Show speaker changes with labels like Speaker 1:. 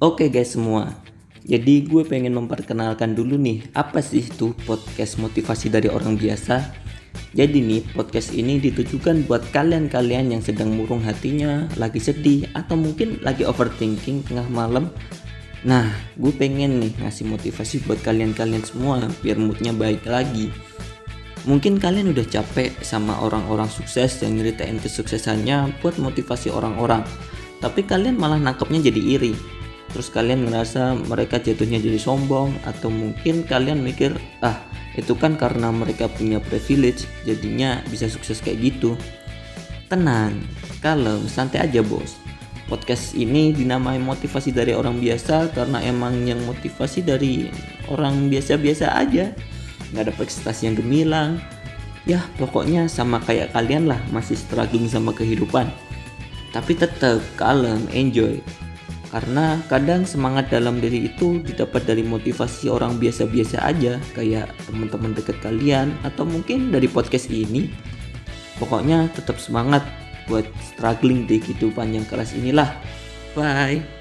Speaker 1: Oke guys semua, jadi gue pengen memperkenalkan dulu nih apa sih itu podcast motivasi dari orang biasa. Jadi nih podcast ini ditujukan buat kalian-kalian yang sedang murung hatinya, lagi sedih atau mungkin lagi overthinking tengah malam. Nah, gue pengen nih ngasih motivasi buat kalian-kalian semua biar moodnya baik lagi. Mungkin kalian udah capek sama orang-orang sukses yang nyeritain kesuksesannya buat motivasi orang-orang. Tapi kalian malah nangkepnya jadi iri terus kalian ngerasa mereka jatuhnya jadi sombong atau mungkin kalian mikir ah itu kan karena mereka punya privilege jadinya bisa sukses kayak gitu. Tenang kalem santai aja bos. Podcast ini dinamai motivasi dari orang biasa karena emang yang motivasi dari orang biasa-biasa aja. Nggak ada prestasi yang gemilang. Ya pokoknya sama kayak kalian lah masih struggling sama kehidupan. Tapi tetap kalem enjoy karena kadang semangat dalam diri itu didapat dari motivasi orang biasa-biasa aja kayak teman-teman dekat kalian atau mungkin dari podcast ini. Pokoknya tetap semangat buat struggling di kehidupan yang keras inilah. Bye